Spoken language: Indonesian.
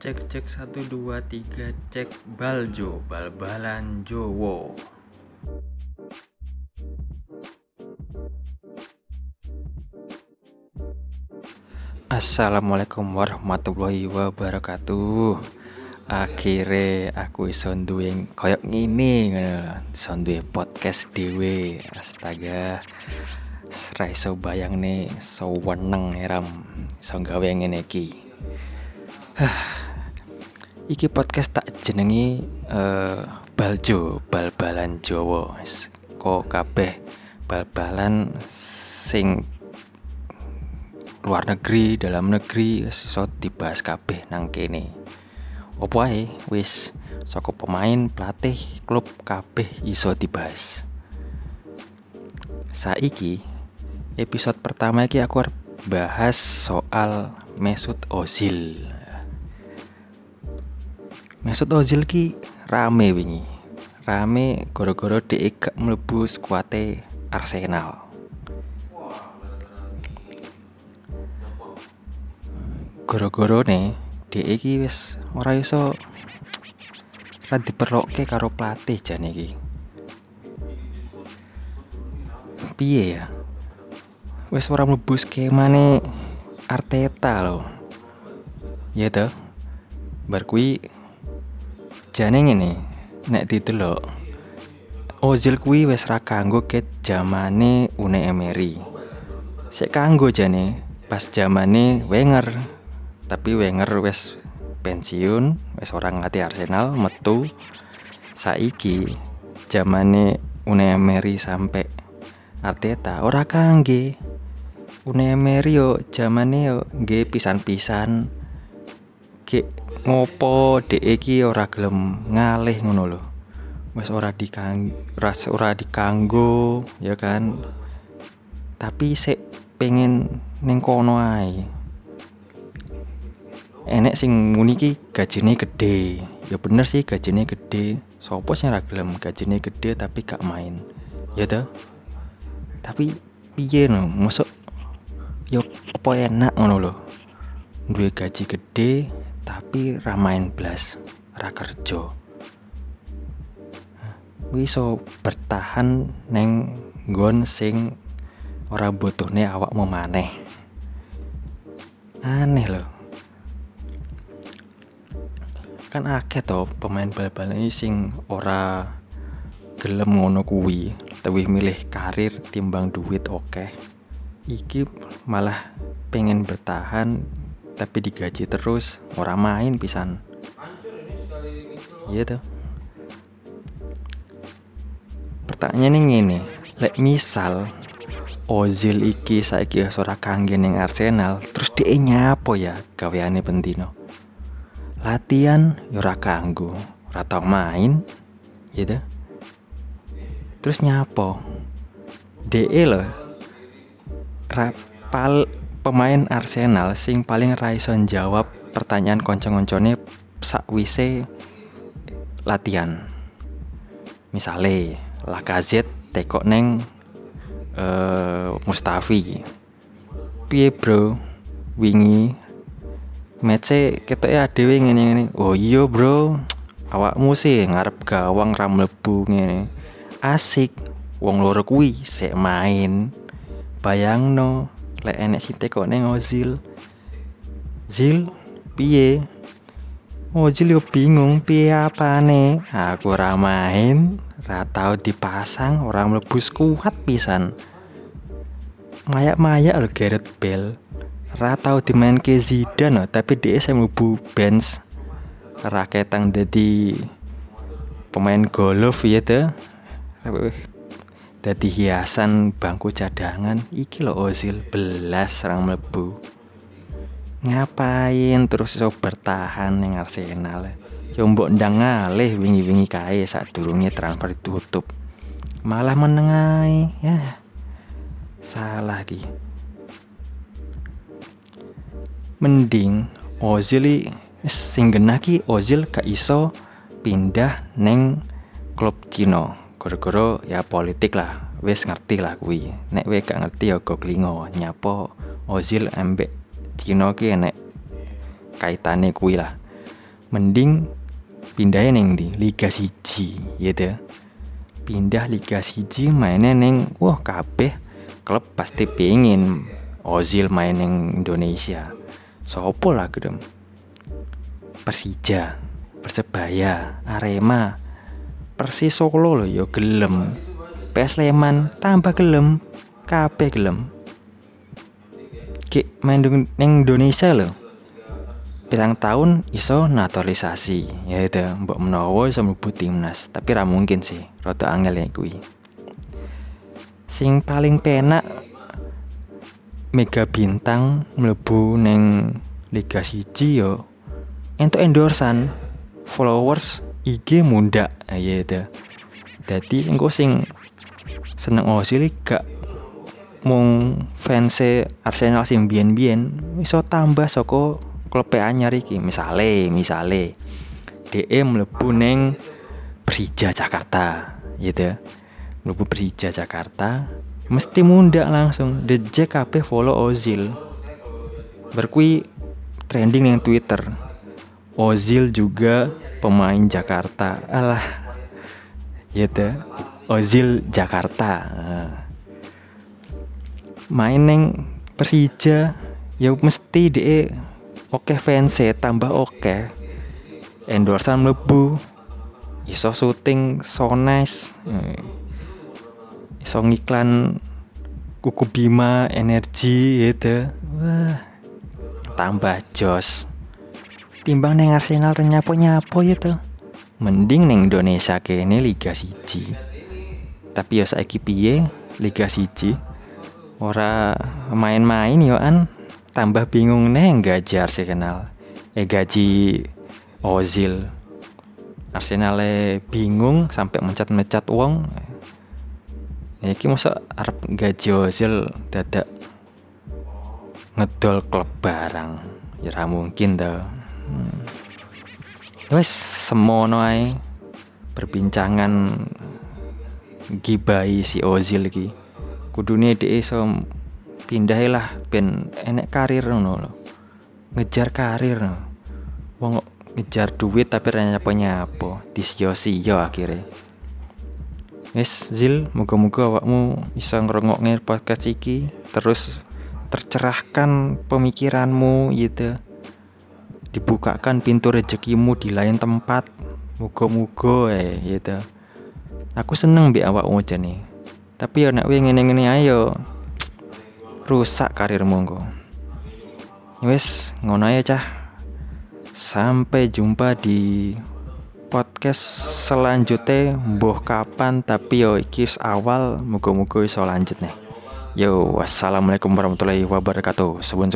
Cek cek satu dua tiga cek baljo bal-balan Jowo. Assalamualaikum warahmatullahi wabarakatuh. Akhirnya aku iso duwe koyok ngene ngono podcast dhewe. Astaga. Sra iso bayangne so weneng eram iso gawe ngene iki. Iki podcast tak jenengi uh, Baljo, bal-balan Jawa. Kok kabeh bal-balan sing luar negeri, dalam negeri iso dibahas kabeh nang kene. Opo ae wis saka pemain, pelatih, klub kabeh iso dibahas. Saiki episode pertama iki aku bahas soal Mesut Ozil. Mesut Ozil ki rame wingi. Rame gara-gara dhek gak mlebu Arsenal. Gara-gara ne dhek iki wis ora iso ora diperlokke karo pelatih jane iki. Piye ya? Wis ora mlebu skemane Arteta loh. Ya toh? Bar kuwi jane ngene nek didelok Ozil kuwi wis ra kanggo ket jamane Unai Emery sik kanggo jane pas jamane Wenger tapi Wenger wis pensiun wis ora ngati Arsenal metu saiki jamane Unai Emery sampai Arteta ora kangge Emery yo jamane yo nggih pisan-pisan Ki ngopo dek iki ora gelem ngalih ngono lho. Wis ora dikang ras ora dikanggo ya kan. Tapi sik pengen ning kono ae. Enek sing muni iki gajine gede. Ya bener sih gajine gede. Sopo sing ora gelem gajine gede tapi gak main. Ya toh? Tapi piye no? Mosok yo apa enak ngono lho. Duwe gaji gede tapi ramain blas ra kerja. Iso bertahan neng nggon sing ora butuhne awakmu maneh. Aneh loh kan akeh to pemain bal-balan ini sing ora gelem ngono kuwi. Lebih milih karir timbang duit oke iki malah pengen bertahan tapi digaji terus. Orang main pisan. Iya tuh. Pertanyaan ini lek misal Ozil iki saiki ora kangge ning Arsenal terus dia nyapo ya gaweane pendino latihan yo ora kanggo ora tau main ya tuh. Terus nyapo? DE loh rapal pemain Arsenal sing paling raison jawab pertanyaan konco-koncone sakwise latihan. Misale Lacazette tekok neng uh, Mustafi. Piye bro? Wingi matche ketoke adewe ngene-ngene. Oh iya bro. Awakmu sih ngarep gawang ra mlebu ngene. Asik. Wong loro kuwi sik main. Bayangno lek enek sing teko neng Ozil. Zil, piye? Ozil yo bingung piye apane. Aku ora main, ra tau dipasang, orang mlebu kuat pisan. Mayak-mayak lho Gareth Bale. Ra tau dimainke Zidane tapi dia saya mlebu bench. Raketang dadi pemain golf ya tuh dadi hiasan bangku cadangan iki lo Ozil. Belas serang mlebu. Ngapain terus iso bertahan ning Arsenal? Yo mbok ndang ngalih wingi-wingi kae saat durungnya transfer ditutup. Malah menengai ya salah ki mending Ozil sing genah ki Ozil gak iso pindah neng klub Cino Goro-goro ya politik lah, wis ngerti lah kuwi. Nek we gak ngerti ya go klingo nyapo Ozil ambek Cino ki enek kaitane kuwi lah. Mending pindahin ning di Liga siji deh. Pindah Liga siji mainnya neng wah kabeh klub pasti pingin Ozil main ning Indonesia. Sopo lah gedem. Persija, Persebaya, Arema, Persis Solo loh yo gelem. PS Leman tambah gelem, kabeh gelem. Ki main ning Indonesia loh. Pirang tahun iso naturalisasi, ya itu mbok menawa iso mlebu timnas, tapi ra mungkin sih, rada angel ya kuwi. Sing paling penak Mega Bintang mlebu neng Liga siji yo entuk endorsan followers IG mundak. Ya itu. Jadi engko sing seneng Ozil gak mung fans Arsenal sing biyen-biyen iso tambah saka klub anyar iki. Misale misale DE mlebu neng Persija Jakarta. Gitu mlebu Persija Jakarta mesti mundak langsung. The JKP follow Ozil. Berkui trending yang Twitter Ozil juga pemain Jakarta. Alah gitu Ozil Jakarta. Main neng Persija ya mesti de oke fans tambah oke. Endorsan mlebu. Iso syuting so nice. Iso ngiklan kuku Bima energi gitu wah tambah jos timbang neng Arsenal nyapo nyapo gitu mending neng Indonesia kene Liga siji. Tapi ya saiki piye Liga siji? Ora main-main yo an. Tambah bingung neng gaji Arsenal. Eh gaji Ozil. Arsenal bingung sampai mencat-mencat uang ya iki masa arep gaji Ozil dadak ngedol klub barang. Ya mungkin dah hmm. wes semono ae perbincangan gibai si Ozil iki kudune dhek iso pindah lah ben enek karir ngono lho ngejar karir wong ngejar duit tapi ra nyapa-nyapa disio-sio akhirnya Wes Zil, moga-moga awakmu bisa ngerungokne podcast iki terus tercerahkan pemikiranmu gitu. Dibukakan pintu rezekimu di lain tempat. Moga-moga eh gitu. Aku seneng mbek awakmu nih. Tapi ya nek ngene-ngene ayo rusak karirmu engko. Wes ngono ya cah. Sampai jumpa di podcast selanjutnya mbuh kapan tapi yo iki awal muga-muga iso lanjut nih yo wassalamualaikum warahmatullahi wabarakatuh suwun